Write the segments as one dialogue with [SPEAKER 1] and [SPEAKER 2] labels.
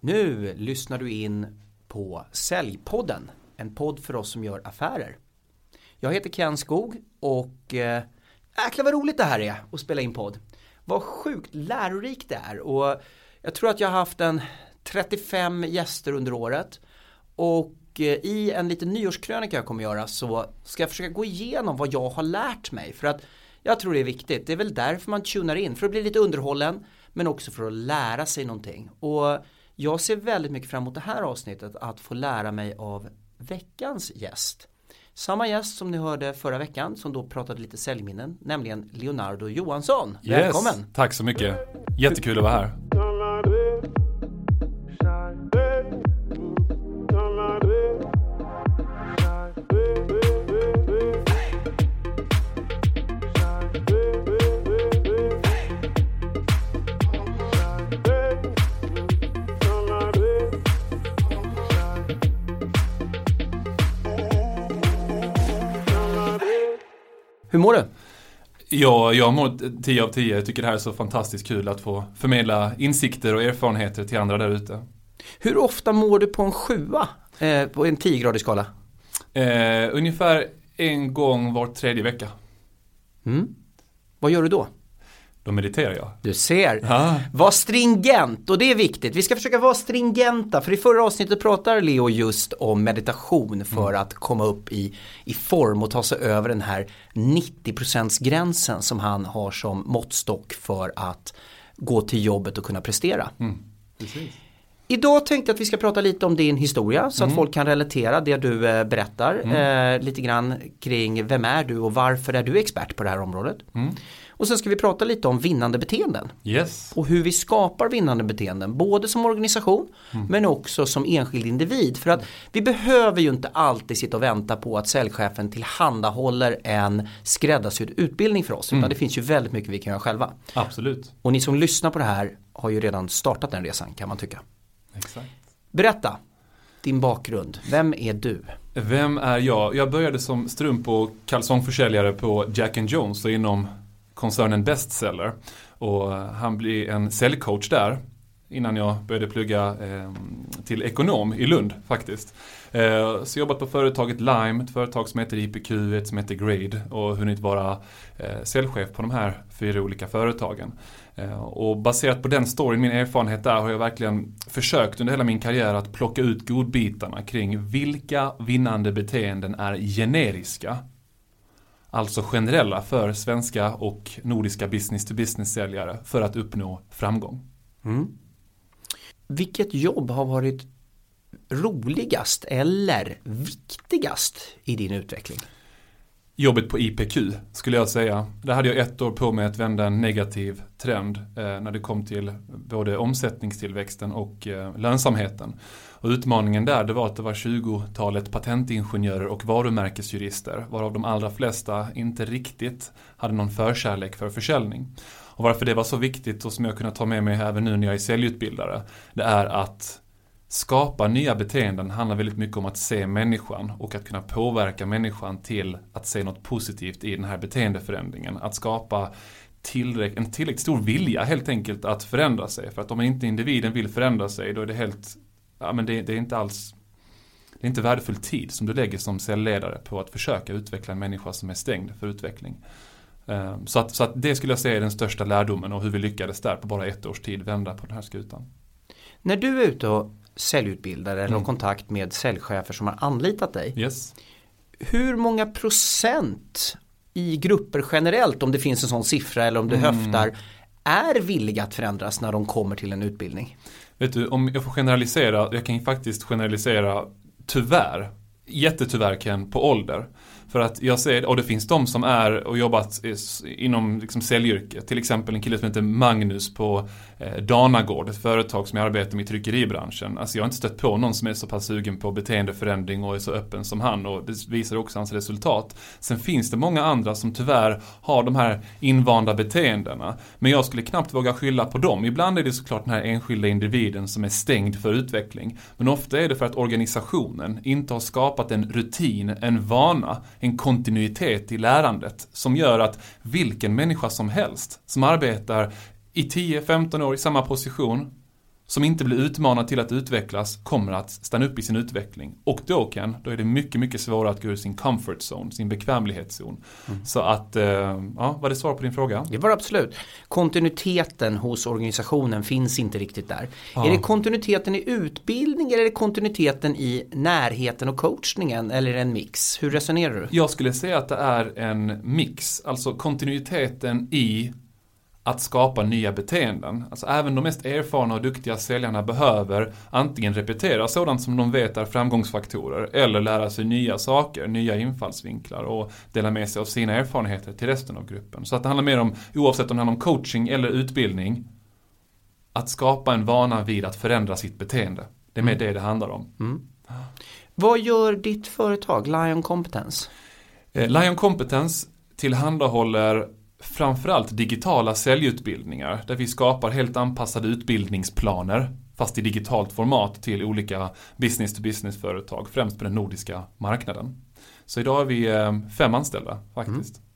[SPEAKER 1] Nu lyssnar du in på Säljpodden, en podd för oss som gör affärer. Jag heter Ken Skog och eh, äh, jäklar vad roligt det här är att spela in podd. Vad sjukt lärorikt det är och jag tror att jag har haft en 35 gäster under året och eh, i en liten nyårskrönika jag kommer göra så ska jag försöka gå igenom vad jag har lärt mig för att jag tror det är viktigt. Det är väl därför man tunar in, för att bli lite underhållen men också för att lära sig någonting. Och jag ser väldigt mycket fram emot det här avsnittet att få lära mig av veckans gäst. Samma gäst som ni hörde förra veckan som då pratade lite säljminnen, nämligen Leonardo Johansson.
[SPEAKER 2] Yes,
[SPEAKER 1] Välkommen!
[SPEAKER 2] Tack så mycket. Jättekul att vara här.
[SPEAKER 1] Hur mår du?
[SPEAKER 2] Ja, jag mår 10 av 10. Jag tycker det här är så fantastiskt kul att få förmedla insikter och erfarenheter till andra där ute.
[SPEAKER 1] Hur ofta mår du på en sjua eh, på en 10-gradig skala?
[SPEAKER 2] Eh, ungefär en gång var tredje vecka.
[SPEAKER 1] Mm. Vad gör du då?
[SPEAKER 2] Då mediterar jag.
[SPEAKER 1] Du ser.
[SPEAKER 2] Ah.
[SPEAKER 1] Var stringent och det är viktigt. Vi ska försöka vara stringenta för i förra avsnittet pratar Leo just om meditation för
[SPEAKER 2] Mm.
[SPEAKER 1] att komma upp i, i form och ta sig över den här 90% gränsen som han har som måttstock för att gå till jobbet och kunna prestera.
[SPEAKER 2] Mm.
[SPEAKER 1] Idag tänkte jag att vi ska prata lite om din historia så
[SPEAKER 2] Mm.
[SPEAKER 1] att folk kan relatera det du eh, berättar. Eh, lite grann kring vem är du och varför är du expert på det här området.
[SPEAKER 2] Mm.
[SPEAKER 1] Och sen ska vi prata lite om vinnande beteenden
[SPEAKER 2] Yes.
[SPEAKER 1] och hur vi skapar vinnande beteenden både som organisation men också som enskild individ för att vi behöver ju inte alltid sitta och vänta på att säljchefen tillhandahåller en skräddarsydd utbildning för oss utan det finns ju väldigt mycket vi kan göra själva.
[SPEAKER 2] Absolut.
[SPEAKER 1] Och ni som lyssnar på det här har ju redan startat den resan kan man tycka.
[SPEAKER 2] Exakt.
[SPEAKER 1] Berätta din bakgrund, vem är du?
[SPEAKER 2] Vem är jag? Jag började som strump och kalsongförsäljare på Jack and Jones och inom koncernen Bestseller. Och han blev en säljcoach där innan jag började plugga eh, till ekonom i Lund faktiskt. Eh, så jobbat på företaget Lime, ett företag som heter IPQ, ett som heter Grade och hunnit vara eh, säljchef på de här fyra olika företagen. Eh, och baserat på den storyn, min erfarenhet där, har jag verkligen försökt under hela min karriär att plocka ut godbitarna kring vilka vinnande beteenden är generiska Alltså generella för svenska och nordiska business to business säljare för att uppnå framgång.
[SPEAKER 1] Vilket jobb har varit roligast eller viktigast i din utveckling?
[SPEAKER 2] Jobbet på IPQ skulle jag säga. Där hade jag ett år på mig att vända en negativ trend eh, när det kom till både omsättningstillväxten och eh, lönsamheten. Och utmaningen där det var att det var 20-talet patentingenjörer och varumärkesjurister varav de allra flesta inte riktigt hade någon förkärlek för försäljning. Och varför det var så viktigt och som jag kunnat ta med mig även nu när jag är säljutbildare det är att skapa nya beteenden handlar väldigt mycket om att se människan och att kunna påverka människan till att se något positivt i den här beteendeförändringen. Att skapa tillräck en tillräckligt stor vilja helt enkelt att förändra sig. För att om inte individen vill förändra sig då är det helt, ja men det, det är inte alls det är inte värdefull tid som du lägger som säljledare på att försöka utveckla en människa som är stängd för utveckling. Ehm, Så att, så att det skulle jag säga är den största lärdomen och hur vi lyckades där på bara ett års tid vända på den här skutan.
[SPEAKER 1] När du är ute och säljutbildar eller har
[SPEAKER 2] Mm.
[SPEAKER 1] kontakt med säljchefer som har anlitat dig.
[SPEAKER 2] Yes.
[SPEAKER 1] Hur många procent i grupper generellt om det finns en sån siffra eller om du
[SPEAKER 2] Mm.
[SPEAKER 1] höftar är villiga att förändras när de kommer till en utbildning?
[SPEAKER 2] Vet du, om jag får generalisera, jag kan ju faktiskt generalisera tyvärr, jättetyvärr Ken, på ålder. För att jag ser, och det finns de som är och jobbat inom liksom säljyrket. Till exempel en kille som heter Magnus på eh, Danagård, ett företag som jag arbetar med i tryckeribranschen. Alltså jag har inte stött på någon som är så pass sugen på beteendeförändring och är så öppen som han och det visar också hans resultat. Sen finns det många andra som tyvärr har de här invanda beteendena. Men jag skulle knappt våga skylla på dem. Ibland är det såklart den här enskilda individen som är stängd för utveckling. Men ofta är det för att organisationen inte har skapat en rutin, en vana, en kontinuitet i lärandet som gör att vilken människa som helst som arbetar i 10-15 år i samma position som inte blir utmanad till att utvecklas kommer att stanna upp i sin utveckling. Och då Ken, då är det mycket, mycket svårare att gå ur sin comfort zone, sin bekvämlighetszon. Mm. Så att, eh, ja, var det svar på din fråga?
[SPEAKER 1] Det var absolut. Kontinuiteten hos organisationen finns inte riktigt där. Ja. Är det kontinuiteten i utbildning eller är det kontinuiteten i närheten och coachningen eller en mix? Hur resonerar du?
[SPEAKER 2] Jag skulle säga att det är en mix, alltså kontinuiteten i att skapa nya beteenden. Alltså även de mest erfarna och duktiga säljarna behöver antingen repetera sådant som de vet är framgångsfaktorer eller lära sig nya saker, nya infallsvinklar och dela med sig av sina erfarenheter till resten av gruppen. Så att det handlar mer om, oavsett om det handlar om coaching eller utbildning, att skapa en vana vid att förändra sitt beteende. Det är mer mm. det det handlar om. Mm.
[SPEAKER 1] Vad gör ditt företag, Lion Competence?
[SPEAKER 2] Eh, Lion Competence tillhandahåller framförallt digitala säljutbildningar där vi skapar helt anpassade utbildningsplaner fast i digitalt format till olika business to business företag främst på den nordiska marknaden. Så idag är vi eh, fem anställda faktiskt. Mm.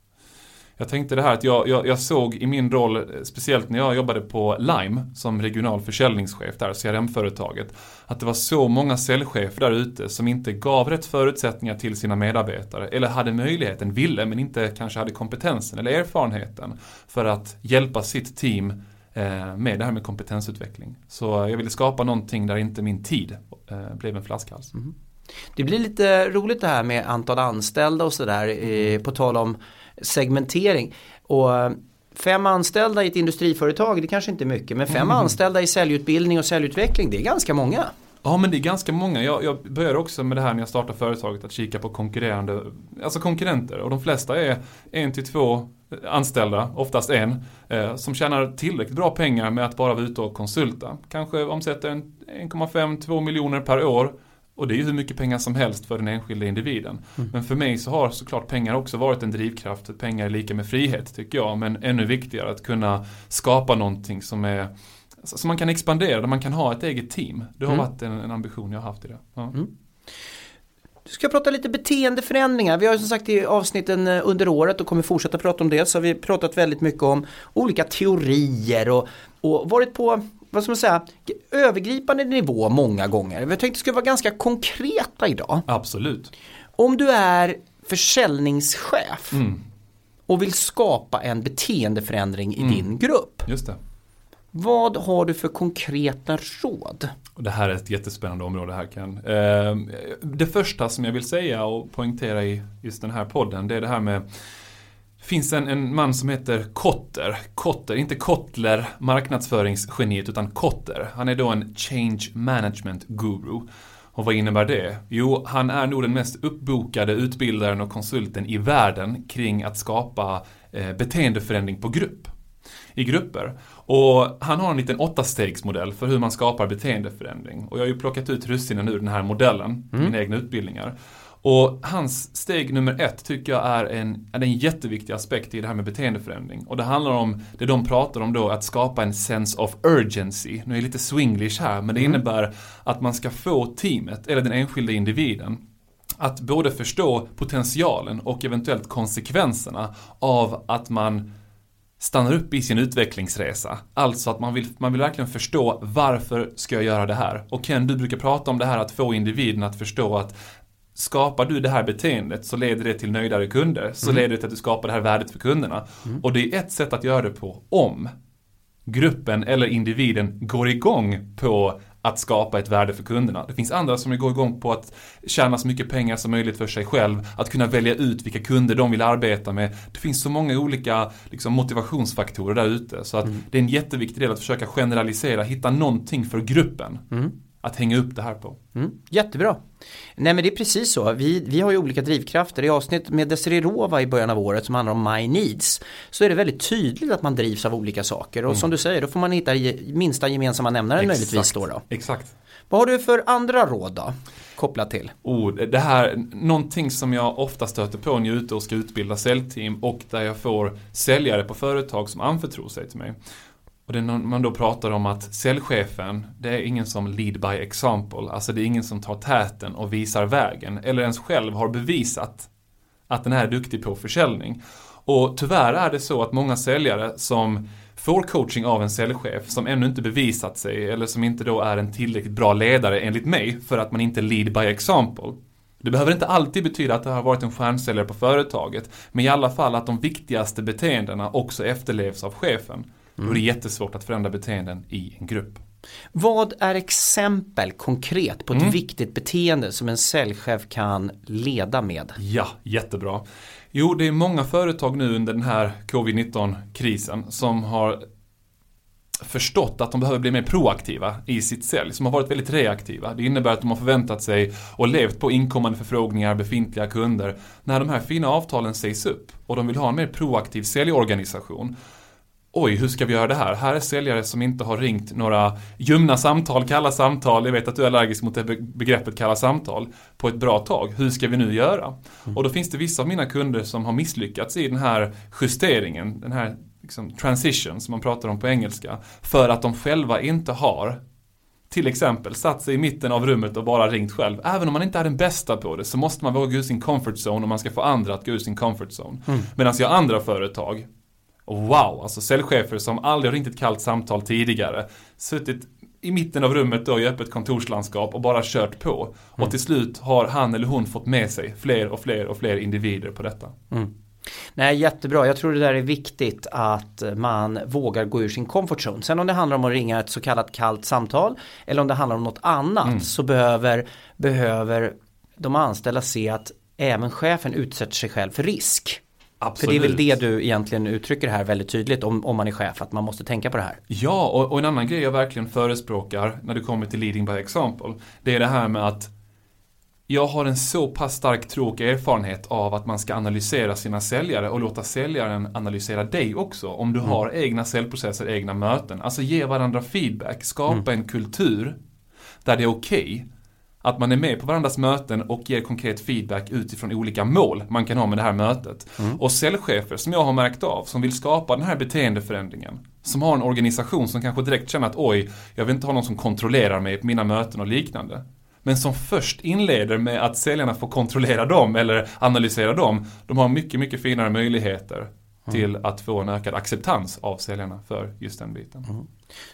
[SPEAKER 2] Jag tänkte det här att jag, jag, jag, såg i min roll, speciellt när jag jobbade på Lime som regional försäljningschef där, CRM-företaget, att det var så många säljchefer där ute som inte gav rätt förutsättningar till sina medarbetare eller hade möjligheten, ville men inte kanske hade kompetensen eller erfarenheten för att hjälpa sitt team eh, med det här med kompetensutveckling. Så jag ville skapa någonting där inte min tid eh, blev en flaskhals. Mm.
[SPEAKER 1] Det blir lite roligt det här med antal anställda och sådär, mm. på tal om segmentering. Och eh, fem anställda i ett industriföretag, det kanske inte är mycket, men fem mm. anställda i säljutbildning och säljutveckling, det är ganska många.
[SPEAKER 2] Ja men det är ganska många. Jag, jag började också med det här när jag startade företaget att kika på konkurrerande, alltså konkurrenter och de flesta är en till två anställda, oftast en, eh, som tjänar tillräckligt bra pengar med att bara vara ute och konsulta. Kanske omsätter 1,5-2 miljoner per år och det är ju hur mycket pengar som helst för den enskilda individen. Mm. Men för mig så har såklart pengar också varit en drivkraft. Pengar är lika med frihet tycker jag. Men ännu viktigare att kunna skapa någonting som är som man kan expandera, där man kan ha ett eget team. Det har mm. varit en, en, ambition jag har haft i det. Ja. Mm.
[SPEAKER 1] Du ska prata lite beteendeförändringar. Vi har som sagt i avsnitten eh, under året och kommer fortsätta prata om det. Så har vi pratat väldigt mycket om olika teorier och, och varit på vad ska man säga, övergripande nivå många gånger. Vi tänkte att det skulle vara ganska konkreta idag.
[SPEAKER 2] Absolut.
[SPEAKER 1] Om du är försäljningschef mm. och vill skapa en beteendeförändring i mm. din grupp.
[SPEAKER 2] Just det.
[SPEAKER 1] Vad har du för konkreta råd?
[SPEAKER 2] Det här är ett jättespännande område här Ken. Ehm, det första som jag vill säga och poängtera i just den här podden det är det här med finns en, en man som heter Kotter. Kotter, inte Kotler, marknadsföringsgeniet, utan Kotter. Han är då en change management guru. Och vad innebär det? Jo, han är nog den mest uppbokade utbildaren och konsulten i världen kring att skapa eh, beteendeförändring på grupp. I grupper. Och han har en liten åttastegsmodell för hur man skapar beteendeförändring. Och jag har ju plockat ut russinen ur den här modellen, mm. mina egna utbildningar. Och hans steg nummer ett tycker jag är en, är en jätteviktig aspekt i det här med beteendeförändring. Och det handlar om det de pratar om då, att skapa en sense of urgency. Nu är jag lite swinglish här, men det mm. innebär att man ska få teamet, eller den enskilda individen, att både förstå potentialen och eventuellt konsekvenserna av att man stannar upp i sin utvecklingsresa. Alltså att man vill, man vill verkligen förstå varför ska jag göra det här? Och Ken, du brukar prata om det här att få individen att förstå att skapar du det här beteendet så leder det till nöjdare kunder. Så mm. leder det till att du skapar det här värdet för kunderna. Mm. Och det är ett sätt att göra det på om gruppen eller individen går igång på att skapa ett värde för kunderna. Det finns andra som går igång på att tjäna så mycket pengar som möjligt för sig själv, att kunna välja ut vilka kunder de vill arbeta med. Det finns så många olika liksom, motivationsfaktorer där ute så att mm. det är en jätteviktig del att försöka generalisera, hitta någonting för gruppen. Att hänga upp det här på.
[SPEAKER 1] Mm, jättebra. Nej men det är precis så. Vi, vi har ju olika drivkrafter. I avsnitt med Desiree Rova i början av året som handlar om My Needs så är det väldigt tydligt att man drivs av olika saker. Och mm. som du säger, då får man hitta minsta gemensamma nämnaren Exakt. möjligtvis då, då.
[SPEAKER 2] Exakt.
[SPEAKER 1] Vad har du för andra råd då? Kopplat till?
[SPEAKER 2] Oh, det här, någonting som jag ofta stöter på när jag är ute och ska utbilda säljteam och där jag får säljare på företag som anförtror sig till mig. Och det man då pratar om att säljchefen, det är ingen som lead by example. Alltså det är ingen som tar täten och visar vägen. Eller ens själv har bevisat att den här är duktig på försäljning. Och tyvärr är det så att många säljare som får coaching av en säljchef som ännu inte bevisat sig eller som inte då är en tillräckligt bra ledare enligt mig för att man inte lead by example. Det behöver inte alltid betyda att det har varit en stjärnsäljare på företaget, men i alla fall att de viktigaste beteendena också efterlevs av chefen. Mm. Då är det jättesvårt att förändra beteenden i en grupp.
[SPEAKER 1] Vad är exempel konkret på ett mm. viktigt beteende som en säljchef kan leda med?
[SPEAKER 2] Ja, jättebra. Jo, det är många företag nu under den här covid-19-krisen som har förstått att de behöver bli mer proaktiva i sitt sälj, som har varit väldigt reaktiva. Det innebär att de har förväntat sig och levt på inkommande förfrågningar, befintliga kunder, när de här fina avtalen sägs upp och de vill ha en mer proaktiv säljorganisation. Oj, hur ska vi göra det här? Här är säljare som inte har ringt några ljumna samtal, kalla samtal. Jag vet att du är allergisk mot det begreppet kalla samtal på ett bra tag. Hur ska vi nu göra? Mm. Och då finns det vissa av mina kunder som har misslyckats i den här justeringen, den här liksom, transition som man pratar om på engelska. För att de själva inte har till exempel satt sig i mitten av rummet och bara ringt själv. Även om man inte är den bästa på det så måste man våga gå ur sin comfort zone om man ska få andra att gå ur sin comfort zone. Mm. Medan jag har andra företag wow, alltså säljchefer som aldrig har ringt ett kallt samtal tidigare. Suttit i mitten av rummet då i öppet kontorslandskap och bara kört på. Mm. Och till slut har han eller hon fått med sig fler och fler och fler individer på detta. Mm.
[SPEAKER 1] Nej, jättebra. Jag tror det där är viktigt att man vågar gå ur sin comfort zone. Sen om det handlar om att ringa ett så kallat kallt samtal eller om det handlar om något annat mm. så behöver, behöver de anställda se att även chefen utsätter sig själv för risk. Absolut. För det är väl det du egentligen uttrycker här väldigt tydligt om, om man är chef, att man måste tänka på det här.
[SPEAKER 2] Ja, och, och en annan grej jag verkligen förespråkar när det kommer till leading by example, det är det här med att jag har en så pass stark tro och erfarenhet av att man ska analysera sina säljare och låta säljaren analysera dig också. Om du mm. har egna säljprocesser, egna möten. Alltså ge varandra feedback, skapa mm. en kultur där det är okej okay att man är med på varandras möten och ger konkret feedback utifrån olika mål man kan ha med det här mötet. Mm. Och säljchefer som jag har märkt av, som vill skapa den här beteendeförändringen. Som har en organisation som kanske direkt känner att oj, jag vill inte ha någon som kontrollerar mig på mina möten och liknande. Men som först inleder med att säljarna får kontrollera dem eller analysera dem. De har mycket, mycket finare möjligheter till att få en ökad acceptans av säljarna för just den biten. Mm.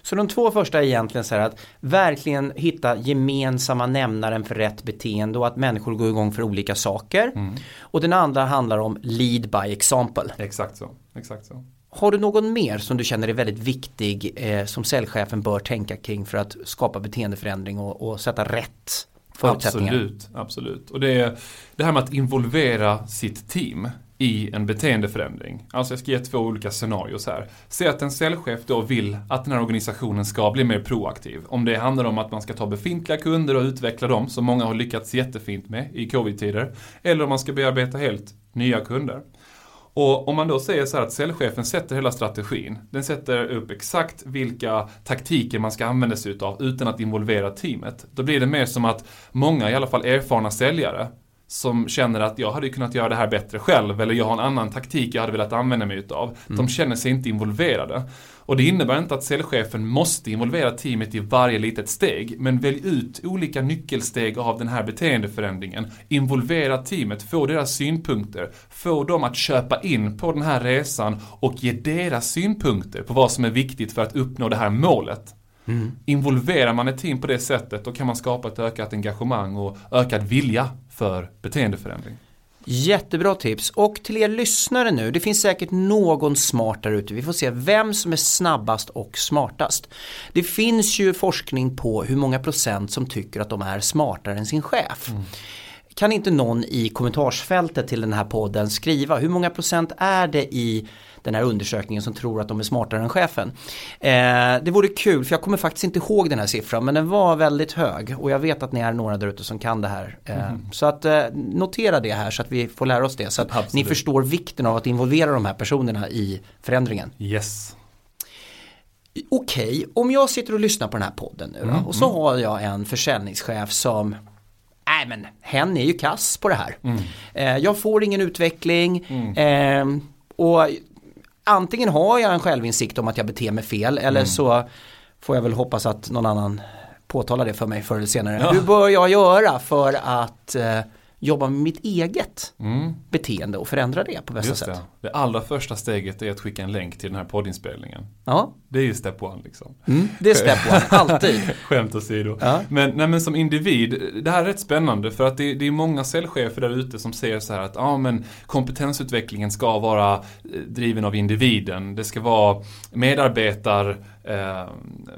[SPEAKER 1] Så de två första är egentligen så här att verkligen hitta gemensamma nämnaren för rätt beteende och att människor går igång för olika saker. Mm. Och den andra handlar om lead by example.
[SPEAKER 2] Exakt så. Exakt så.
[SPEAKER 1] Har du någon mer som du känner är väldigt viktig eh, som säljchefen bör tänka kring för att skapa beteendeförändring och, och sätta rätt förutsättningar?
[SPEAKER 2] Absolut, absolut. Och det är det här med att involvera sitt team i en beteendeförändring. Alltså jag ska ge två olika scenarios här. Säg att en säljchef då vill att den här organisationen ska bli mer proaktiv. Om det handlar om att man ska ta befintliga kunder och utveckla dem, som många har lyckats jättefint med i covid-tider. Eller om man ska bearbeta helt nya kunder. Och om man då säger så här att säljchefen sätter hela strategin. Den sätter upp exakt vilka taktiker man ska använda sig utav utan att involvera teamet. Då blir det mer som att många, i alla fall erfarna säljare, som känner att jag hade kunnat göra det här bättre själv eller jag har en annan taktik jag hade velat använda mig utav. Mm. De känner sig inte involverade. Och det innebär inte att säljchefen måste involvera teamet i varje litet steg, men välj ut olika nyckelsteg av den här beteendeförändringen. Involvera teamet, få deras synpunkter, få dem att köpa in på den här resan och ge deras synpunkter på vad som är viktigt för att uppnå det här målet. Mm. Involverar man ett team på det sättet, då kan man skapa ett ökat engagemang och ökad vilja för beteendeförändring.
[SPEAKER 1] Jättebra tips och till er lyssnare nu, det finns säkert någon smart där ute. Vi får se vem som är snabbast och smartast. Det finns ju forskning på hur många procent som tycker att de är smartare än sin chef. Mm. Kan inte någon i kommentarsfältet till den här podden skriva hur många procent är det i den här undersökningen som tror att de är smartare än chefen. Eh, det vore kul för jag kommer faktiskt inte ihåg den här siffran men den var väldigt hög och jag vet att ni är några där ute som kan det här. Eh, mm. Så att eh, notera det här så att vi får lära oss det så att Absolut. ni förstår vikten av att involvera de här personerna i förändringen.
[SPEAKER 2] Yes.
[SPEAKER 1] Okej, okay, om jag sitter och lyssnar på den här podden nu då, mm, och så mm. har jag en försäljningschef som nej men hen är ju kass på det här. Mm. Eh, jag får ingen utveckling mm. eh, och antingen har jag en självinsikt om att jag beter mig fel eller mm. så får jag väl hoppas att någon annan påtalar det för mig förr eller senare. Ja. Hur bör jag göra för att eh, jobba med mitt eget
[SPEAKER 2] Mm.
[SPEAKER 1] beteende och förändra det på bästa
[SPEAKER 2] Just
[SPEAKER 1] sätt.
[SPEAKER 2] det. det allra första steget är att skicka en länk till den här poddinspelningen.
[SPEAKER 1] Ja,
[SPEAKER 2] Det är ju step one liksom.
[SPEAKER 1] mm, det är step one, alltid.
[SPEAKER 2] Skämt åsido.
[SPEAKER 1] Ja.
[SPEAKER 2] Men, nej, men som individ, det här är rätt spännande för att det, det är många säljchefer där ute som säger så här att ja men kompetensutvecklingen ska vara eh, driven av individen. Det ska vara medarbetar, eh,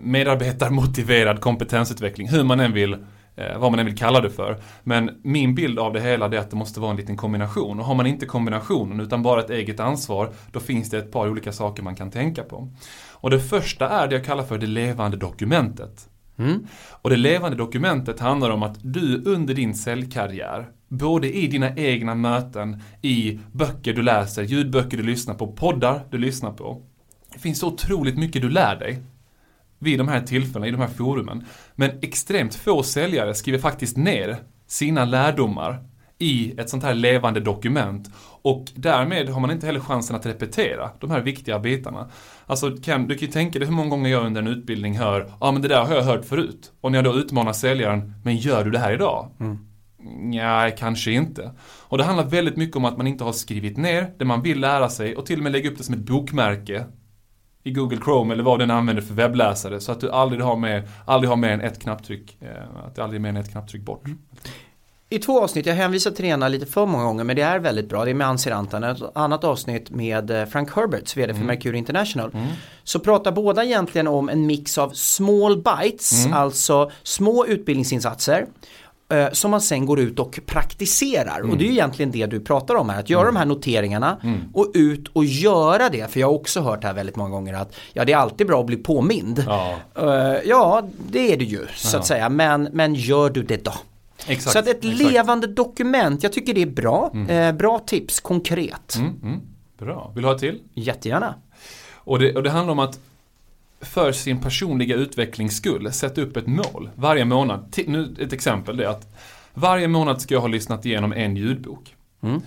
[SPEAKER 2] medarbetarmotiverad kompetensutveckling, hur man än vill eh, vad man än vill kalla det för. Men min bild av det hela är att det måste vara en liten kombination. Och har man inte kombinationen utan bara ett eget ansvar, då finns det ett par olika saker man kan tänka på. Och det första är det jag kallar för det levande dokumentet.
[SPEAKER 1] Mm.
[SPEAKER 2] Och det levande dokumentet handlar om att du under din säljkarriär, både i dina egna möten, i böcker du läser, ljudböcker du lyssnar på, poddar du lyssnar på. Det finns så otroligt mycket du lär dig vid de här tillfällena, i de här forumen. Men extremt få säljare skriver faktiskt ner sina lärdomar i ett sånt här levande dokument. Och därmed har man inte heller chansen att repetera de här viktiga bitarna. Alltså Ken, du kan ju tänka dig hur många gånger jag under en utbildning hör Ja ah, men det där har jag hört förut. Och när jag då utmanar säljaren Men gör du det här idag?
[SPEAKER 1] Mm.
[SPEAKER 2] Nej, kanske inte. Och det handlar väldigt mycket om att man inte har skrivit ner det man vill lära sig och till och med lägga upp det som ett bokmärke i Google Chrome eller vad den använder för webbläsare så att du aldrig har med, aldrig har mer än ett knapptryck, eh, att det aldrig är mer än ett knapptryck bort.
[SPEAKER 1] I två avsnitt, jag hänvisar till det ena lite för många gånger men det är väldigt bra. Det är med Ansir Antan, ett annat avsnitt med eh, Frank Herberts, vd för Mercury International. Så pratar båda egentligen om en mix av small bites, alltså små utbildningsinsatser som man sen går ut och praktiserar. Och det är ju egentligen det du pratar om här, att göra de här noteringarna och ut och göra det. För jag har också hört här väldigt många gånger att ja, det är alltid bra att bli påmind.
[SPEAKER 2] Ja,
[SPEAKER 1] Eh, ja, det är det ju så att säga, men, men gör du det då?
[SPEAKER 2] exakt.
[SPEAKER 1] Så att ett
[SPEAKER 2] exakt.
[SPEAKER 1] levande dokument, jag tycker det är bra. Eh, bra tips, konkret.
[SPEAKER 2] Mm, mm, bra. Vill du ha ett till?
[SPEAKER 1] Jättegärna.
[SPEAKER 2] Och det, och det handlar om att för sin personliga utvecklings skull sätta upp ett mål varje månad. Nu, ett exempel det är att varje månad ska jag ha lyssnat igenom en ljudbok.
[SPEAKER 1] Mm.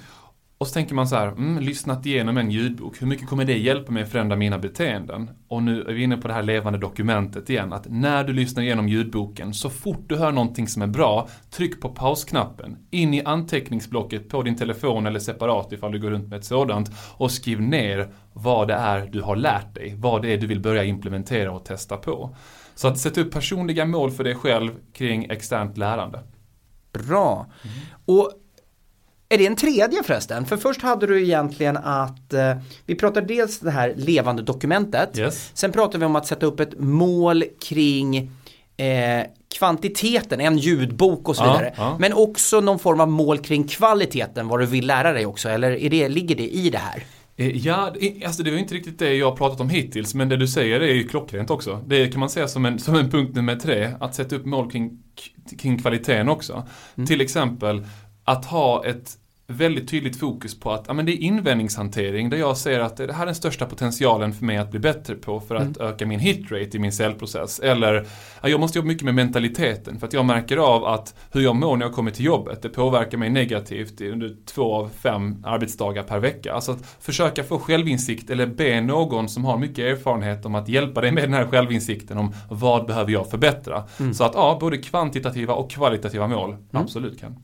[SPEAKER 2] Och så tänker man så här, mm, lyssnat igenom en ljudbok, hur mycket kommer det hjälpa mig att förändra mina beteenden? Och nu är vi inne på det här levande dokumentet igen, att när du lyssnar igenom ljudboken, så fort du hör någonting som är bra, tryck på pausknappen, in i anteckningsblocket på din telefon eller separat ifall du går runt med ett sådant, och skriv ner vad det är du har lärt dig, vad det är du vill börja implementera och testa på. Så att sätta upp personliga mål för dig själv kring externt lärande.
[SPEAKER 1] Bra. Och är det en tredje förresten? För först hade du egentligen att eh, vi pratade dels det här levande dokumentet.
[SPEAKER 2] Yes.
[SPEAKER 1] Sen pratade vi om att sätta upp ett mål kring eh, kvantiteten, en ljudbok och så
[SPEAKER 2] Ja,
[SPEAKER 1] vidare.
[SPEAKER 2] ja.
[SPEAKER 1] Men också någon form av mål kring kvaliteten, vad du vill lära dig också. Eller är det, ligger det i det här?
[SPEAKER 2] Eh, Ja, alltså det var inte riktigt det jag pratat om hittills, men det du säger är ju klockrent också. Det kan man säga som en, som en punkt nummer tre, att sätta upp mål kring, kring kvaliteten också. Till exempel att ha ett väldigt tydligt fokus på att ja, men det är invändningshantering där jag ser att det här är den största potentialen för mig att bli bättre på för att öka min hitrate i min säljprocess. Eller ja, jag måste jobba mycket med mentaliteten för att jag märker av att hur jag mår när jag kommer till jobbet det påverkar mig negativt under två av fem arbetsdagar per vecka. Alltså att försöka få självinsikt eller be någon som har mycket erfarenhet om att hjälpa dig med den här självinsikten om vad behöver jag förbättra. Så att ja, både kvantitativa och kvalitativa mål absolut kan.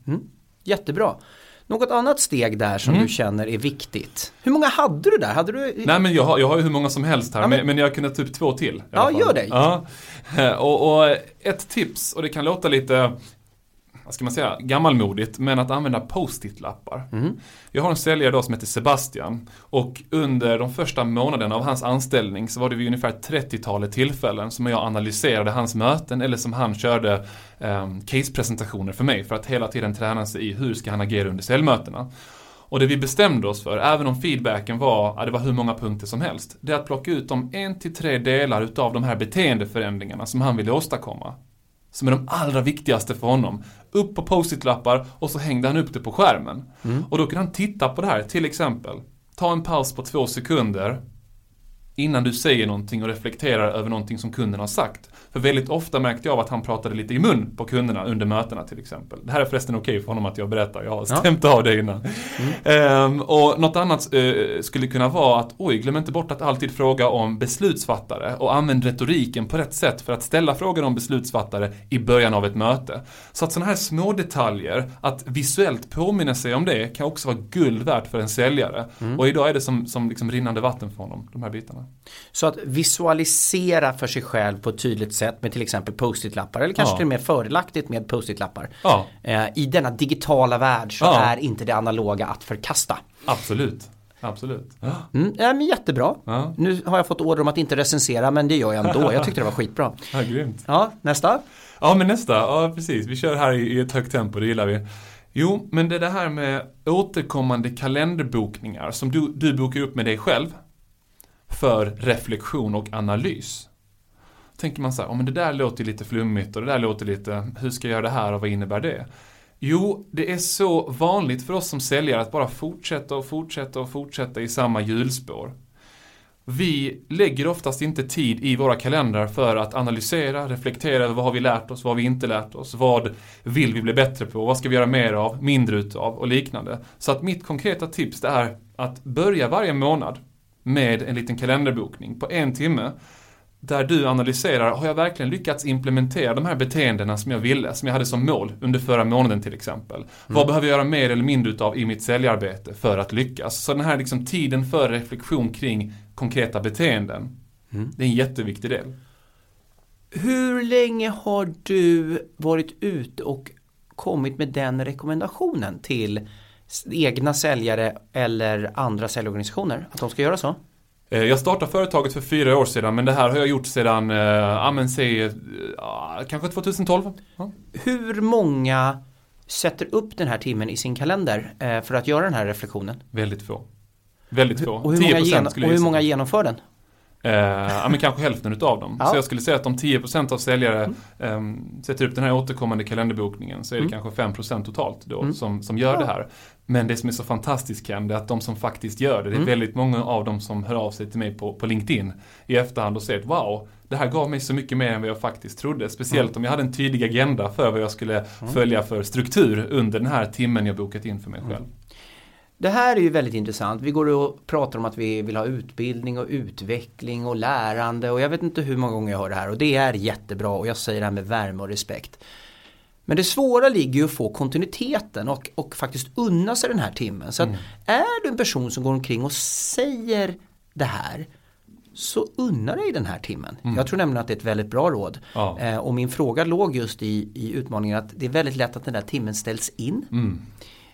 [SPEAKER 1] Jättebra. Något annat steg där som
[SPEAKER 2] Mm.
[SPEAKER 1] du känner är viktigt? Hur många hade du där? Hade du...
[SPEAKER 2] Nej men jag har, jag har ju hur många som helst här,
[SPEAKER 1] Ja, men-
[SPEAKER 2] men, jag ta upp två till.
[SPEAKER 1] Ja,
[SPEAKER 2] fall.
[SPEAKER 1] gör det.
[SPEAKER 2] Ja. Och, och ett tips, och det kan låta lite, vad ska man säga, gammalmodigt, men att använda post-it-lappar.
[SPEAKER 1] Mm.
[SPEAKER 2] Jag har en säljare då som heter Sebastian och under de första månaderna av hans anställning så var det vid ungefär 30-talet tillfällen som jag analyserade hans möten eller som han körde um, case-presentationer för mig för att hela tiden träna sig i hur ska han agera under säljmötena. Och det vi bestämde oss för, även om feedbacken var, ja, det var hur många punkter som helst, det är att plocka ut de en till tre delar utav de här beteendeförändringarna som han ville åstadkomma. Som är de allra viktigaste för honom. Upp på post-it-lappar och så hängde han upp det på skärmen. Och då kunde han titta på det här, till exempel. Ta en paus på två sekunder. innan du säger någonting och reflekterar över någonting som kunden har sagt. För väldigt ofta märkte jag att han pratade lite i mun på kunderna under mötena till exempel. Det här är förresten okej okay för honom att jag berättar, jag har stämt ja. av det innan. Mm. Um, och något annat uh, skulle kunna vara att, oj, glöm inte bort att alltid fråga om beslutsfattare och använd retoriken på rätt sätt för att ställa frågor om beslutsfattare i början av ett möte. Så att sådana här små detaljer, att visuellt påminna sig om det kan också vara guld värt för en säljare. Mm. Och idag är det som, som liksom rinnande vatten för honom, de här bitarna.
[SPEAKER 1] Så att visualisera för sig själv på ett tydligt sätt med till exempel post-it-lappar eller kanske ja. till och med fördelaktigt med post-it-lappar. Ja. Eh, I denna digitala värld så ja. är inte det analoga att förkasta.
[SPEAKER 2] Absolut. Absolut.
[SPEAKER 1] Mm, ja, men jättebra. Ja. Nu har jag fått order om att inte recensera men det gör jag ändå. Jag tyckte det var skitbra.
[SPEAKER 2] Ja, grymt.
[SPEAKER 1] Ja, nästa.
[SPEAKER 2] Ja, men nästa. Ja, precis. Vi kör här i ett högt tempo, det gillar vi. Jo, men det är det här med återkommande kalenderbokningar som du, du bokar upp med dig själv för reflektion och analys. Tänker man så här, oh, men det där låter lite flummigt och det där låter lite, hur ska jag göra det här och vad innebär det? Jo, det är så vanligt för oss som säljare att bara fortsätta och fortsätta och fortsätta i samma hjulspår. Vi lägger oftast inte tid i våra kalendrar för att analysera, reflektera över vad har vi lärt oss, vad har vi inte lärt oss, vad vill vi bli bättre på, vad ska vi göra mer av, mindre utav och liknande. Så att mitt konkreta tips det är att börja varje månad med en liten kalenderbokning på en timme där du analyserar, har jag verkligen lyckats implementera de här beteendena som jag ville, som jag hade som mål under förra månaden till exempel? Mm. Vad behöver jag göra mer eller mindre utav i mitt säljarbete för att lyckas? Så den här liksom tiden för reflektion kring konkreta beteenden, mm. det är en jätteviktig del.
[SPEAKER 1] Hur länge har du varit ute och kommit med den rekommendationen till egna säljare eller andra säljorganisationer att de ska göra så?
[SPEAKER 2] Eh, jag startade företaget för fyra år sedan men det här har jag gjort sedan, eh, ja men säg, eh, kanske 2012. Ja.
[SPEAKER 1] Hur många sätter upp den här timmen i sin kalender för att göra den här reflektionen?
[SPEAKER 2] Väldigt få. Väldigt få.
[SPEAKER 1] Och hur, många, gen och hur många genomför den?
[SPEAKER 2] Eh, ja, men kanske hälften utav dem. Ja. Så jag skulle säga att om 10% av säljare mm. eh, sätter upp den här återkommande kalenderbokningen så är det mm. kanske 5% totalt då mm. som, som gör ja. det här. Men det som är så fantastiskt Ken, är att de som faktiskt gör det, det är mm. väldigt många av dem som hör av sig till mig på, på LinkedIn i efterhand och säger att wow, det här gav mig så mycket mer än vad jag faktiskt trodde. Speciellt mm. om jag hade en tydlig agenda för vad jag skulle mm. följa för struktur under den här timmen jag bokat in för mig själv.
[SPEAKER 1] Det här är ju väldigt intressant. Vi går och pratar om att vi vill ha utbildning och utveckling och lärande och jag vet inte hur många gånger jag hör det här och det är jättebra och jag säger det här med värme och respekt. Men det svåra ligger ju att få kontinuiteten och, och faktiskt unna sig den här timmen. Så mm. är du en person som går omkring och säger det här så unna dig den här timmen. Mm. Jag tror nämligen att det är ett väldigt bra råd. Ja. Eh, och min fråga låg just i, i utmaningen att det är väldigt lätt att den där timmen ställs in. Mm.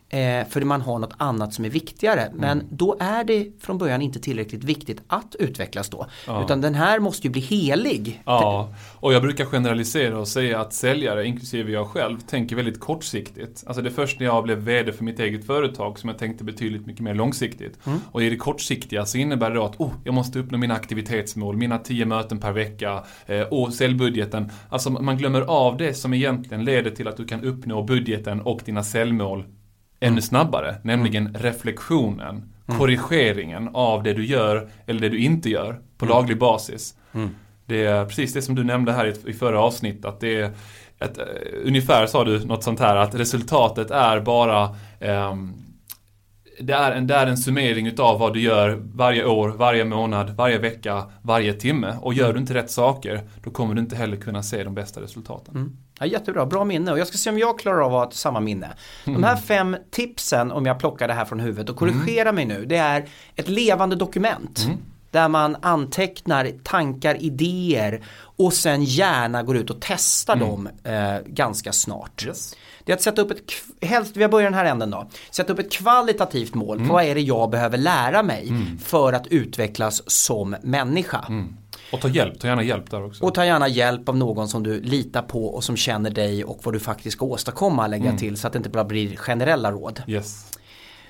[SPEAKER 1] Eh, för man har något annat som är viktigare. Mm. Men då är det från början inte tillräckligt viktigt att utvecklas då. Ja. Utan den här måste ju bli helig.
[SPEAKER 2] Ja, och jag brukar generalisera och säga att säljare, inklusive jag själv, tänker väldigt kortsiktigt. Alltså det först när jag blev VD för mitt eget företag som jag tänkte betydligt mycket mer långsiktigt. Mm. Och i det kortsiktiga så innebär det att oh, jag måste uppnå mina aktivitetsmål, mina tio möten per vecka eh, och säljbudgeten. Alltså man glömmer av det som egentligen leder till att du kan uppnå budgeten och dina säljmål ännu mm. snabbare, nämligen mm. reflektionen, mm. korrigeringen av det du gör eller det du inte gör på laglig basis. Det är precis det som du nämnde här i, förra avsnittet, att det är ett, uh, ungefär sa du något sånt här att resultatet är bara um, det är, en, det är en summering utav vad du gör varje år, varje månad, varje vecka, varje timme. Och gör du inte rätt saker, då kommer du inte heller kunna se de bästa resultaten. Mm.
[SPEAKER 1] Ja, jättebra, bra minne och jag ska se om jag klarar av att ha samma minne. De här fem tipsen om jag plockar det här från huvudet och korrigera mm. mig nu. Det är ett levande dokument. Mm. Där man antecknar tankar, idéer och sen gärna går ut och testar mm. dem eh, ganska snart. Yes. Det är att sätta upp ett, helst, vi börjar den här änden då, sätta upp ett kvalitativt mål. Mm. Vad är det jag behöver lära mig mm. för att utvecklas som människa?
[SPEAKER 2] Och ta hjälp, ta gärna hjälp där också.
[SPEAKER 1] Och ta gärna hjälp av någon som du litar på och som känner dig och vad du faktiskt ska åstadkomma lägga mm. till så att det inte bara blir generella råd.
[SPEAKER 2] Yes.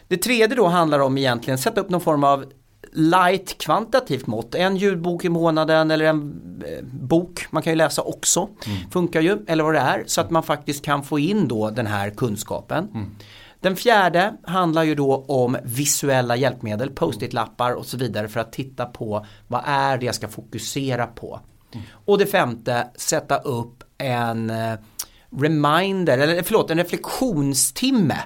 [SPEAKER 1] Det tredje då handlar om egentligen sätta upp någon form av light kvantitativt mått. En ljudbok i månaden eller en eh, bok man kan ju läsa också. Mm. Funkar ju, eller vad det är. Så att man faktiskt kan få in då den här kunskapen. Mm. Den fjärde handlar ju då om visuella hjälpmedel, post-it-lappar och så vidare för att titta på vad är det jag ska fokusera på. Och det femte, sätta upp en eh, reminder, eller förlåt, en reflektionstimme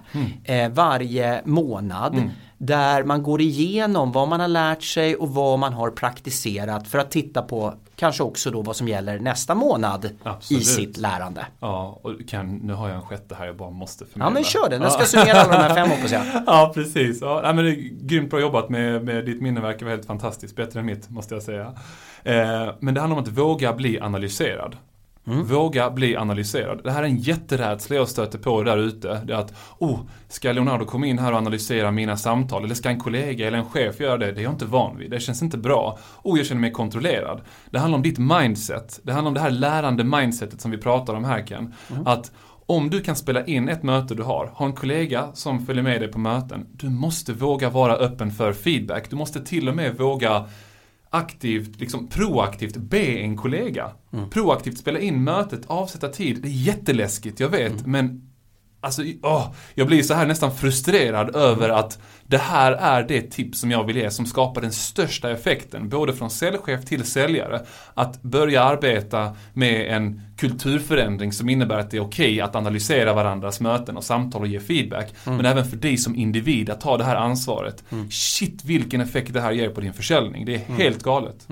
[SPEAKER 1] eh, varje månad. Där man går igenom vad man har lärt sig och vad man har praktiserat för att titta på kanske också då vad som gäller nästa månad
[SPEAKER 2] Absolut.
[SPEAKER 1] i sitt lärande.
[SPEAKER 2] Ja, och kan, nu har jag en sjätte här jag bara måste förmedla.
[SPEAKER 1] Ja men kör den, den ska summera alla de här fem hoppas jag.
[SPEAKER 2] Ja, precis. Ja, nej, men det är grymt bra jobbat med, med ditt minne verkar vara helt fantastiskt. Bättre än mitt, måste jag säga. Eh, men det handlar om att våga bli analyserad. Våga bli analyserad. Det här är en jätterädsla jag stöter på där ute. Det är att, oh, ska Leonardo komma in här och analysera mina samtal? Eller ska en kollega eller en chef göra det? Det är jag inte van vid. Det känns inte bra. Oh, jag känner mig kontrollerad. Det handlar om ditt mindset. Det handlar om det här lärande mindsetet som vi pratar om här Ken. Att om du kan spela in ett möte du har, ha en kollega som följer med dig på möten. Du måste våga vara öppen för feedback. Du måste till och med våga aktivt, liksom proaktivt be en kollega. Proaktivt spela in mötet, avsätta tid. Det är jätteläskigt, jag vet, men Alltså, åh, jag blir så här nästan frustrerad över att det här är det tips som jag vill ge som skapar den största effekten, både från säljchef till säljare. Att börja arbeta med en kulturförändring som innebär att det är okej att analysera varandras möten och samtal och ge feedback. Men även för dig som individ att ta det här ansvaret. Shit vilken effekt det här ger på din försäljning. Det är helt galet.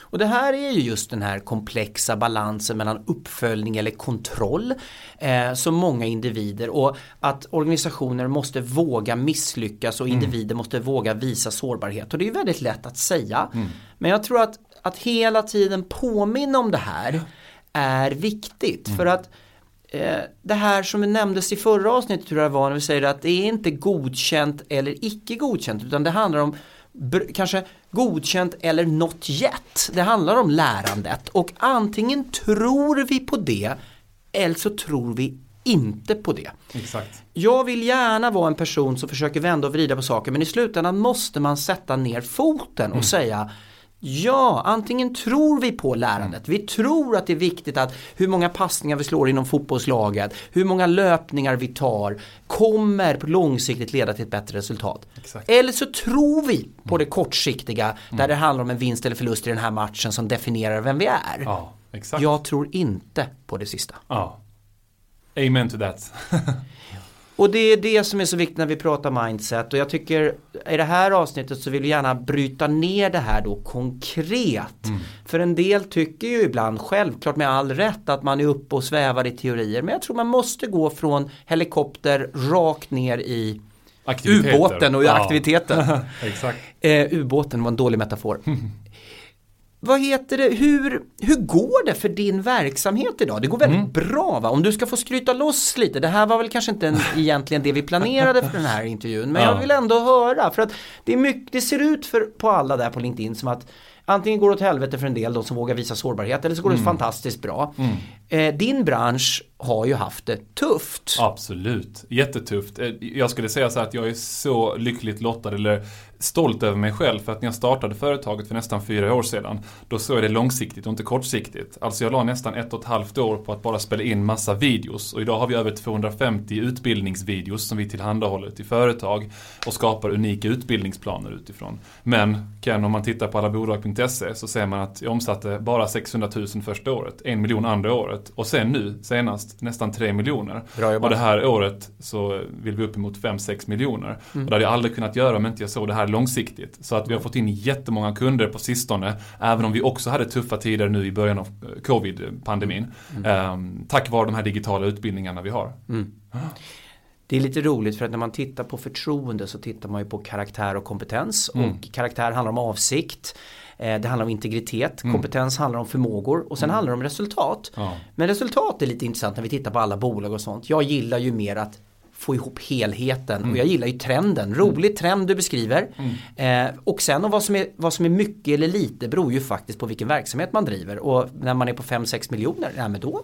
[SPEAKER 1] Och det här är ju just den här komplexa balansen mellan uppföljning eller kontroll eh, som många individer och att organisationer måste våga misslyckas och individer måste våga visa sårbarhet. Och det är väldigt lätt att säga. Men jag tror att, att hela tiden påminna om det här är viktigt. För att eh, det här som nämndes i förra avsnittet tror jag var när vi säger att det är inte godkänt eller icke godkänt utan det handlar om kanske godkänt eller not yet. Det handlar om lärandet och antingen tror vi på det eller så tror vi inte på det.
[SPEAKER 2] Exakt.
[SPEAKER 1] Jag vill gärna vara en person som försöker vända och vrida på saker men i slutändan måste man sätta ner foten och säga Ja, antingen tror vi på lärandet. Vi tror att det är viktigt att hur många passningar vi slår inom fotbollslaget, hur många löpningar vi tar kommer långsiktigt leda till ett bättre resultat.
[SPEAKER 2] Exakt.
[SPEAKER 1] Eller så tror vi på det kortsiktiga där det handlar om en vinst eller förlust i den här matchen som definierar vem vi är.
[SPEAKER 2] Ja, exakt.
[SPEAKER 1] Jag tror inte på det sista.
[SPEAKER 2] Ja. Amen to that.
[SPEAKER 1] Och det är det som är så viktigt när vi pratar mindset och jag tycker i det här avsnittet så vill vi gärna bryta ner det här då konkret. För en del tycker ju ibland, självklart med all rätt, att man är uppe och svävar i teorier. Men jag tror man måste gå från helikopter rakt ner i ubåten och
[SPEAKER 2] Ja.
[SPEAKER 1] aktiviteten.
[SPEAKER 2] Exakt.
[SPEAKER 1] Eh, ubåten var en dålig metafor. Vad heter det, hur, hur går det för din verksamhet idag? Det går väldigt bra va? Om du ska få skryta loss lite, det här var väl kanske inte en, egentligen det vi planerade för den här intervjun, men
[SPEAKER 2] Ja.
[SPEAKER 1] jag vill ändå höra för att det, mycket, det ser ut för, på alla där på LinkedIn som att antingen går det åt helvete för en del, de som vågar visa sårbarhet, eller så går det fantastiskt bra. Eh, din bransch har ju haft det tufft.
[SPEAKER 2] Absolut, jättetufft. Eh, Jag skulle säga så här att jag är så lyckligt lottad eller stolt över mig själv för att när jag startade företaget för nästan fyra år sedan då såg jag det långsiktigt och inte kortsiktigt. Alltså jag la nästan ett och ett halvt år på att bara spela in massa videos och idag har vi över 250 utbildningsvideos som vi tillhandahåller till företag och skapar unika utbildningsplaner utifrån. Men Ken, om man tittar på allabolag.se så ser man att jag omsatte bara 600 000 första året, en miljon andra året och sen nu senast nästan 3 miljoner. Och det här året så vill vi upp emot 5-6 miljoner. Och det hade jag aldrig kunnat göra om inte jag såg det här långsiktigt. Så att vi har fått in jättemånga kunder på sistone, även om vi också hade tuffa tider nu i början av eh, covid-pandemin. Ehm, tack vare de här digitala utbildningarna vi har.
[SPEAKER 1] Det är lite roligt för att när man tittar på förtroende så tittar man ju på karaktär och kompetens och karaktär handlar om avsikt. Eh, Det handlar om integritet, kompetens handlar om förmågor och sen handlar det om resultat.
[SPEAKER 2] Ja.
[SPEAKER 1] Men resultat är lite intressant när vi tittar på alla bolag och sånt. Jag gillar ju mer att få ihop helheten och jag gillar ju trenden. Rolig trend du beskriver. Eh, och sen och vad som, är, vad som är mycket eller lite beror ju faktiskt på vilken verksamhet man driver. Och när man är på 5-6 miljoner, ja men då,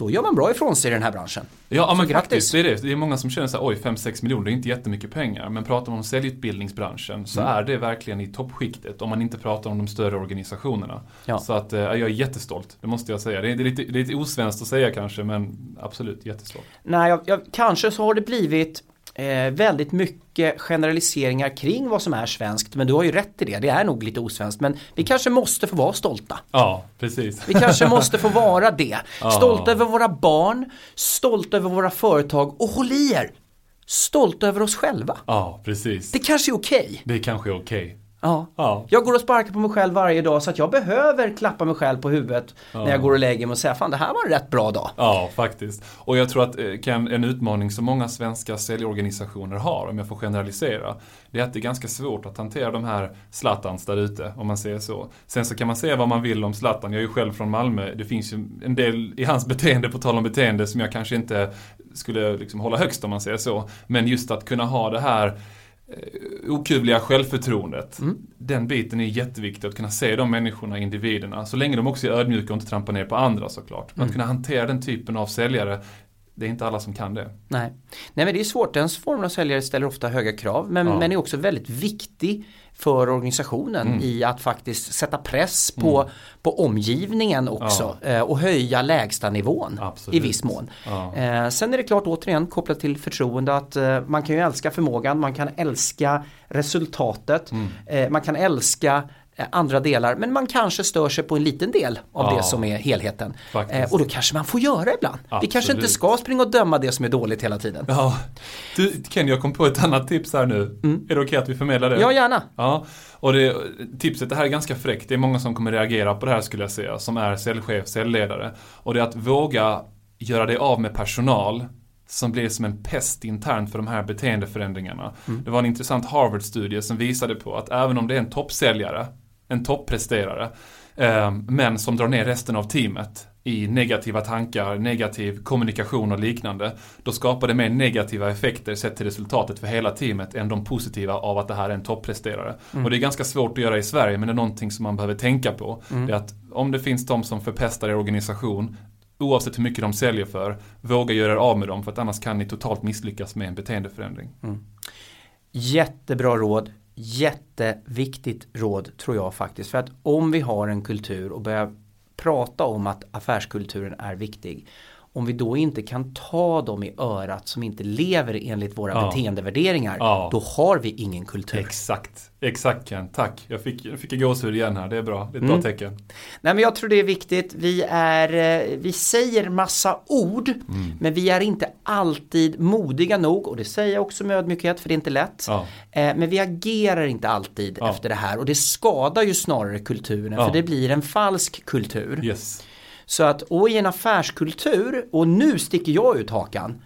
[SPEAKER 1] då gör man bra ifrån sig i den här branschen.
[SPEAKER 2] Ja,
[SPEAKER 1] Så
[SPEAKER 2] men faktiskt, det är det. Det är många som känner så här, oj 5-6 miljoner, det är inte jättemycket pengar. Men pratar man om säljutbildningsbranschen så
[SPEAKER 1] Mm.
[SPEAKER 2] är det verkligen i toppskiktet om man inte pratar om de större organisationerna.
[SPEAKER 1] Ja.
[SPEAKER 2] Så att eh, jag är jättestolt, det måste jag säga. Det är, det är, lite, det är lite osvenskt att säga kanske, men absolut jättestolt.
[SPEAKER 1] Nej, jag, jag, kanske så har det blivit eh, väldigt mycket generaliseringar kring vad som är svenskt. Men du har ju rätt i det, det är nog lite osvenskt. Men vi kanske måste få vara stolta.
[SPEAKER 2] Ja, precis.
[SPEAKER 1] Vi kanske måste få vara det. Stolta över våra barn, stolta över våra företag och håll i er! Stolta över oss själva.
[SPEAKER 2] Ja, precis.
[SPEAKER 1] Det kanske är okej.
[SPEAKER 2] Det kanske är okej.
[SPEAKER 1] Ja.
[SPEAKER 2] Ja.
[SPEAKER 1] Jag går och sparkar på mig själv varje dag så att jag behöver klappa mig själv på huvudet när jag går och lägger mig och säga fan det här var en rätt bra dag.
[SPEAKER 2] Ja, faktiskt. Och jag tror att eh, kan, en utmaning som många svenska säljorganisationer har, om jag får generalisera, det är att det är ganska svårt att hantera de här Zlatans där ute, om man säger så. Sen så kan man säga vad man vill om Zlatan, jag är ju själv från Malmö, det finns ju en del i hans beteende, på tal om beteende, som jag kanske inte skulle liksom hålla högst om man säger så. Men just att kunna ha det här okuvliga självförtroendet. Den biten är jätteviktig, att kunna se de människorna, individerna, så länge de också är ödmjuka och inte trampar ner på andra såklart. Men Att kunna hantera den typen av säljare, det är inte alla som kan det.
[SPEAKER 1] Nej. Nej men det är svårt, den formen av säljare ställer ofta höga krav men,
[SPEAKER 2] Ja.
[SPEAKER 1] men är också väldigt viktig för organisationen
[SPEAKER 2] Mm.
[SPEAKER 1] i att faktiskt sätta press på, på omgivningen också eh, och höja lägstanivån
[SPEAKER 2] Absolut.
[SPEAKER 1] i viss mån.
[SPEAKER 2] Ja.
[SPEAKER 1] Eh, sen är det klart återigen kopplat till förtroende att eh, man kan ju älska förmågan, man kan älska resultatet,
[SPEAKER 2] Mm.
[SPEAKER 1] man kan älska andra delar men man kanske stör sig på en liten del av
[SPEAKER 2] Ja.
[SPEAKER 1] det som är helheten.
[SPEAKER 2] Faktiskt.
[SPEAKER 1] Eh, och då kanske man får göra ibland. Vi kanske inte
[SPEAKER 2] Absolut.
[SPEAKER 1] ska springa och döma det som är dåligt hela tiden.
[SPEAKER 2] Ja, du Ken, jag kom på ett annat tips här nu. Är det okej att vi förmedlar det?
[SPEAKER 1] Ja, gärna.
[SPEAKER 2] Ja, och det, tipset, det här är ganska fräckt. Det är många som kommer reagera på det här skulle jag säga, som är säljchef, säljledare. Och det är att våga göra dig av med personal som blir som en pest internt för de här beteendeförändringarna. Det var en intressant Harvard-studie som visade på att även om det är en toppsäljare, en toppresterare, eh, men som drar ner resten av teamet i negativa tankar, negativ kommunikation och liknande, då skapar det mer negativa effekter sett till resultatet för hela teamet än de positiva av att det här är en toppresterare. Och det är ganska svårt att göra i Sverige, men det är någonting som man behöver tänka på. Det är att om det finns de som förpestar er organisation, oavsett hur mycket de säljer för, våga göra er av med dem, för att annars kan ni totalt misslyckas med en beteendeförändring.
[SPEAKER 1] Jättebra råd. Jätteviktigt råd tror jag faktiskt. För att om vi har en kultur och börjar prata om att affärskulturen är viktig. Om vi då inte kan ta dem i örat som inte lever enligt våra
[SPEAKER 2] Ja.
[SPEAKER 1] beteendevärderingar.
[SPEAKER 2] Ja.
[SPEAKER 1] Då har vi ingen kultur.
[SPEAKER 2] Exakt, exakt Ken, tack. Jag fick, jag fick en gåshud igen här, det är bra, det är ett bra tecken.
[SPEAKER 1] Nej men jag tror det är viktigt. Vi, är, eh, vi säger massa ord
[SPEAKER 2] Mm.
[SPEAKER 1] men vi är inte alltid modiga nog och det säger jag också med ödmjukhet för det är inte lätt.
[SPEAKER 2] Ja.
[SPEAKER 1] Eh, Men vi agerar inte alltid efter det här och det skadar ju snarare kulturen för det blir en falsk kultur.
[SPEAKER 2] Yes.
[SPEAKER 1] Så att och i en affärskultur, och nu sticker jag ut hakan,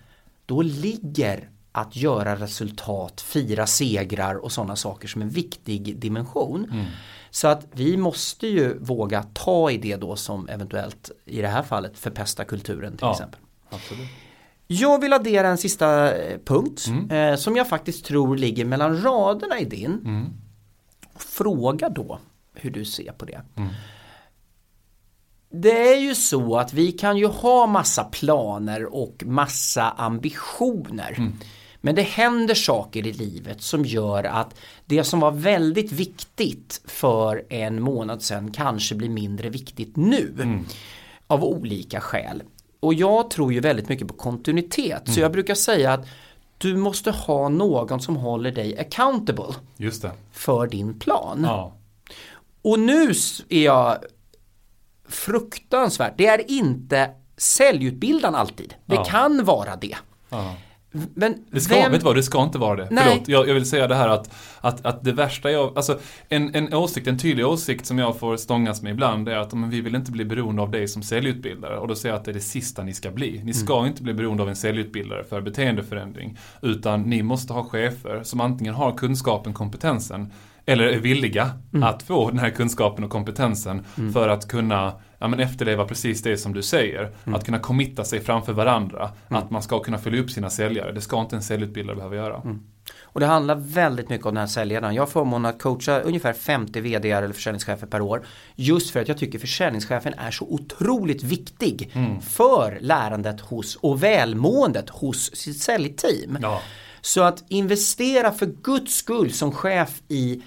[SPEAKER 1] då ligger att göra resultat, fira segrar och sådana saker som en viktig dimension.
[SPEAKER 2] Mm.
[SPEAKER 1] Så att vi måste ju våga ta i det då som eventuellt i det här fallet förpesta kulturen till
[SPEAKER 2] Ja.
[SPEAKER 1] exempel.
[SPEAKER 2] Absolut.
[SPEAKER 1] Jag vill addera en sista eh, punkt
[SPEAKER 2] Mm.
[SPEAKER 1] eh, som jag faktiskt tror ligger mellan raderna i din.
[SPEAKER 2] Mm.
[SPEAKER 1] Fråga då hur du ser på det. Det är ju så att vi kan ju ha massa planer och massa ambitioner. Men det händer saker i livet som gör att det som var väldigt viktigt för en månad sedan kanske blir mindre viktigt nu. Av olika skäl. Och jag tror ju väldigt mycket på kontinuitet. Så jag brukar säga att du måste ha någon som håller dig accountable
[SPEAKER 2] Just det.
[SPEAKER 1] för din plan.
[SPEAKER 2] Ja.
[SPEAKER 1] Och nu är jag fruktansvärt, det är inte säljutbildaren alltid. Det
[SPEAKER 2] Ja.
[SPEAKER 1] kan vara det.
[SPEAKER 2] ja.
[SPEAKER 1] Men
[SPEAKER 2] Det ska,
[SPEAKER 1] vem,
[SPEAKER 2] vet vad, det ska inte vara det.
[SPEAKER 1] Nej.
[SPEAKER 2] Förlåt, jag, jag vill säga det här att, att, att det värsta jag, alltså en, en åsikt, en tydlig åsikt som jag får stångas med ibland är att men, vi vill inte bli beroende av dig som säljutbildare. Och då säger jag att det är det sista ni ska bli. Ni ska inte bli beroende av en säljutbildare för beteendeförändring. Utan ni måste ha chefer som antingen har kunskapen, kompetensen eller är villiga att få den här kunskapen och kompetensen för att kunna ja, men efterleva precis det som du säger. Att kunna committa sig framför varandra. Att man ska kunna följa upp sina säljare. Det ska inte en säljutbildare behöva göra.
[SPEAKER 1] Och det handlar väldigt mycket om den här säljledaren. Jag har förmånen att coacha ungefär 50 vd eller försäljningschefer per år. Just för att jag tycker försäljningschefen är så otroligt viktig för lärandet hos och välmåendet hos sitt säljteam.
[SPEAKER 2] Ja.
[SPEAKER 1] Så att investera för guds skull som chef i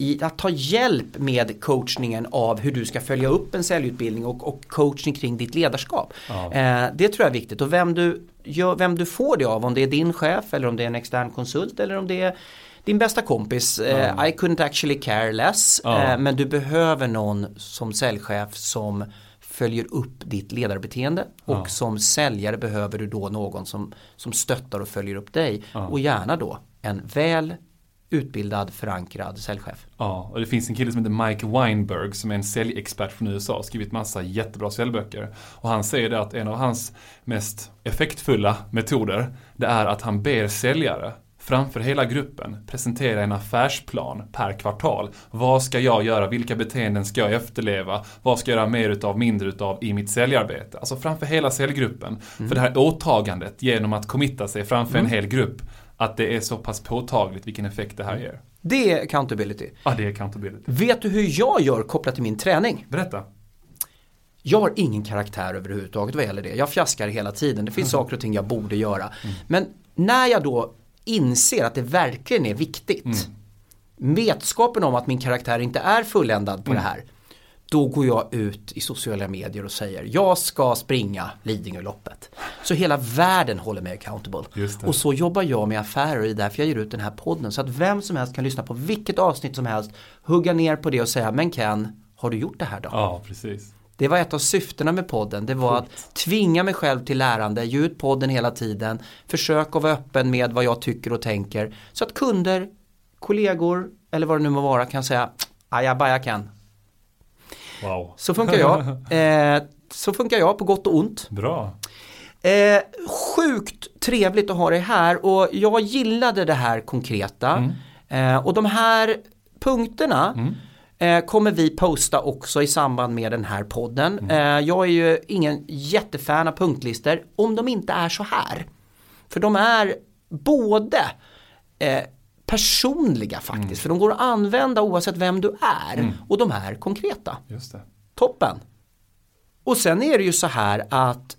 [SPEAKER 1] i att ta hjälp med coachningen av hur du ska följa upp en säljutbildning och, och coachning kring ditt ledarskap.
[SPEAKER 2] Ja.
[SPEAKER 1] Eh, det tror jag är viktigt. Och vem du, gör, vem du får det av, om det är din chef eller om det är en extern konsult eller om det är din bästa kompis, eh, I couldn't actually care less,
[SPEAKER 2] Ja.
[SPEAKER 1] eh, men du behöver någon som säljchef som följer upp ditt ledarbeteende. Och som säljare behöver du då någon som, som stöttar och följer upp dig. Och gärna då en väl utbildad förankrad säljchef.
[SPEAKER 2] Ja, och det finns en kille som heter Mike Weinberg som är en säljexpert från USA, skrivit massa jättebra säljböcker. Och han säger det att en av hans mest effektfulla metoder, det är att han ber säljare framför hela gruppen presentera en affärsplan per kvartal. Vad ska jag göra? Vilka beteenden ska jag efterleva? Vad ska jag göra mer utav, mindre utav i mitt säljarbete? Alltså framför hela säljgruppen. För det här åtagandet genom att committa sig framför en hel grupp, att det är så pass påtagligt vilken effekt det här ger.
[SPEAKER 1] Det är accountability.
[SPEAKER 2] Ja, det är accountability.
[SPEAKER 1] Vet du hur jag gör kopplat till min träning?
[SPEAKER 2] Berätta.
[SPEAKER 1] Jag har ingen karaktär överhuvudtaget vad gäller det. Jag fjaskar hela tiden. Det finns saker och ting jag borde göra. Men när jag då inser att det verkligen är viktigt. Vetskapen om att min karaktär inte är fulländad på det här. Då går jag ut i sociala medier och säger jag ska springa Lidingöloppet. Så hela världen håller mig accountable. Och så jobbar jag med affärer och det är därför jag ger ut den här podden. Så att vem som helst kan lyssna på vilket avsnitt som helst, hugga ner på det och säga men Ken, har du gjort det här då?
[SPEAKER 2] Ja, precis.
[SPEAKER 1] Det var ett av syftena med podden. Det var att tvinga mig själv till lärande, ge ut podden hela tiden, försök att vara öppen med vad jag tycker och tänker. Så att kunder, kollegor eller vad det nu må vara kan säga ajabaja kan.
[SPEAKER 2] Wow.
[SPEAKER 1] Så funkar jag. Eh, så funkar jag på gott och ont.
[SPEAKER 2] Bra.
[SPEAKER 1] Eh, sjukt trevligt att ha dig här och jag gillade det här konkreta. Eh, och de här punkterna eh, kommer vi posta också i samband med den här podden. Eh, jag är ju ingen jättefan av punktlistor om de inte är så här. För de är både eh, personliga faktiskt, för de går att använda oavsett vem du är och de är konkreta.
[SPEAKER 2] Just det.
[SPEAKER 1] Toppen. Och sen är det ju så här att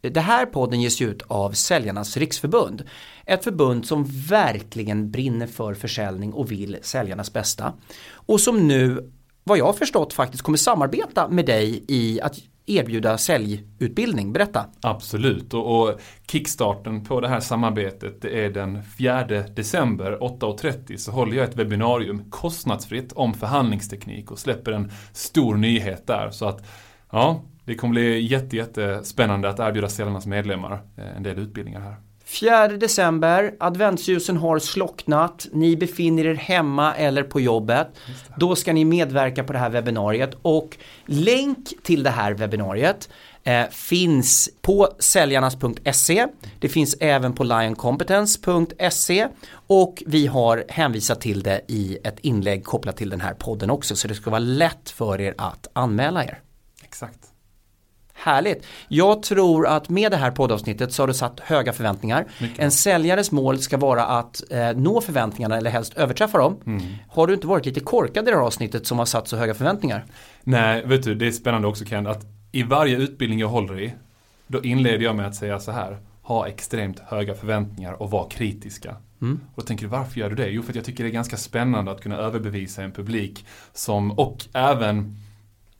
[SPEAKER 1] det här podden ges ut av Säljarnas Riksförbund. Ett förbund som verkligen brinner för försäljning och vill säljarnas bästa. Och som nu, vad jag har förstått, faktiskt kommer samarbeta med dig i att erbjuda säljutbildning. Berätta.
[SPEAKER 2] Absolut, och, och kickstarten på det här samarbetet det är den 4 december 8.30 så håller jag ett webbinarium kostnadsfritt om förhandlingsteknik och släpper en stor nyhet där. Så att ja, det kommer bli jätte, jättespännande att erbjuda säljarnas medlemmar eh, en del utbildningar här.
[SPEAKER 1] 4 december, adventsljusen har slocknat, ni befinner er hemma eller på jobbet. Då ska ni medverka på det här webbinariet och länk till det här webbinariet eh, finns på säljarnas.se. Det finns även på lioncompetence.se och vi har hänvisat till det i ett inlägg kopplat till den här podden också så det ska vara lätt för er att anmäla er.
[SPEAKER 2] Exakt.
[SPEAKER 1] Härligt. Jag tror att med det här poddavsnittet så har du satt höga förväntningar.
[SPEAKER 2] Mycket.
[SPEAKER 1] En säljares mål ska vara att eh, nå förväntningarna eller helst överträffa dem.
[SPEAKER 2] Mm.
[SPEAKER 1] Har du inte varit lite korkad i det här avsnittet som har satt så höga förväntningar?
[SPEAKER 2] Nej, vet du, det är spännande också Ken, att i varje utbildning jag håller i, då inleder jag med att säga så här, ha extremt höga förväntningar och vara kritiska.
[SPEAKER 1] Mm.
[SPEAKER 2] Och då tänker du, varför gör du det? Jo, för att jag tycker det är ganska spännande att kunna överbevisa en publik som, och även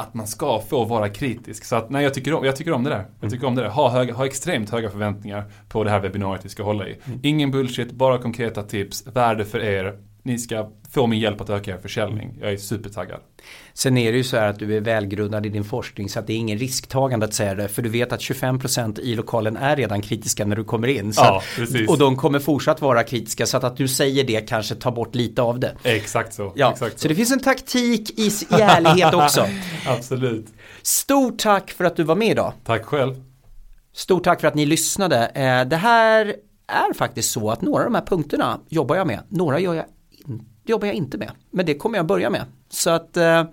[SPEAKER 2] att man ska få vara kritisk. Så att nej, jag tycker om, jag tycker om det där. Jag tycker om det där. Ha, höga, ha extremt höga förväntningar på det här webbinariet vi ska hålla i. Ingen bullshit, bara konkreta tips, värde för er. Ni ska få min hjälp att öka er försäljning. Jag är supertaggad.
[SPEAKER 1] Sen är det ju så här att du är välgrundad i din forskning så att det är ingen risktagande att säga det för du vet att 25% i lokalen är redan kritiska när du kommer in. Så
[SPEAKER 2] Ja,
[SPEAKER 1] att,
[SPEAKER 2] precis.
[SPEAKER 1] och de kommer fortsatt vara kritiska så att, att du säger det kanske tar bort lite av det.
[SPEAKER 2] Exakt så.
[SPEAKER 1] Ja,
[SPEAKER 2] Exakt
[SPEAKER 1] så det finns en taktik i, i ärlighet också.
[SPEAKER 2] Absolut.
[SPEAKER 1] Stort tack för att du var med idag.
[SPEAKER 2] Tack själv.
[SPEAKER 1] Stort tack för att ni lyssnade. Eh, Det här är faktiskt så att några av de här punkterna jobbar jag med. Några gör jag det jobbar jag inte med. Men det kommer jag börja med. Så att eh, äh,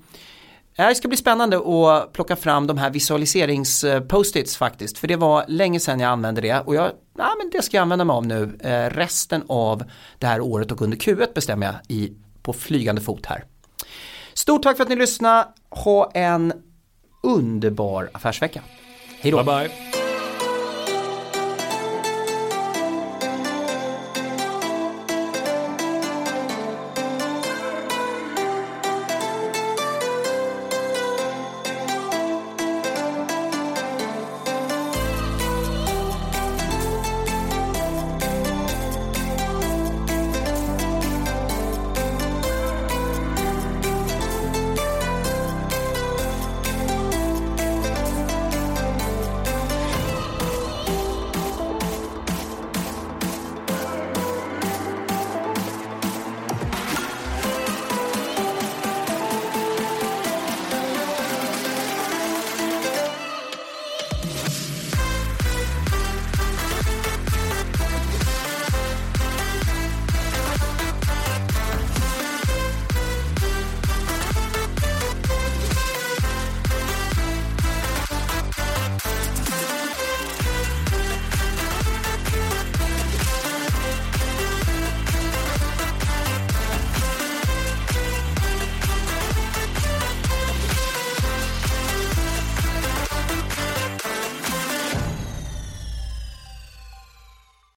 [SPEAKER 1] det ska bli spännande att plocka fram de här visualiserings-post-its eh, faktiskt. För det var länge sedan jag använde det. Och jag, ja, men det ska jag använda mig av nu. Eh, resten av det här året och under Q1 bestämmer jag i, på flygande fot här. Stort tack för att ni lyssnade. Ha en underbar affärsvecka. Hej då.
[SPEAKER 2] Bye bye.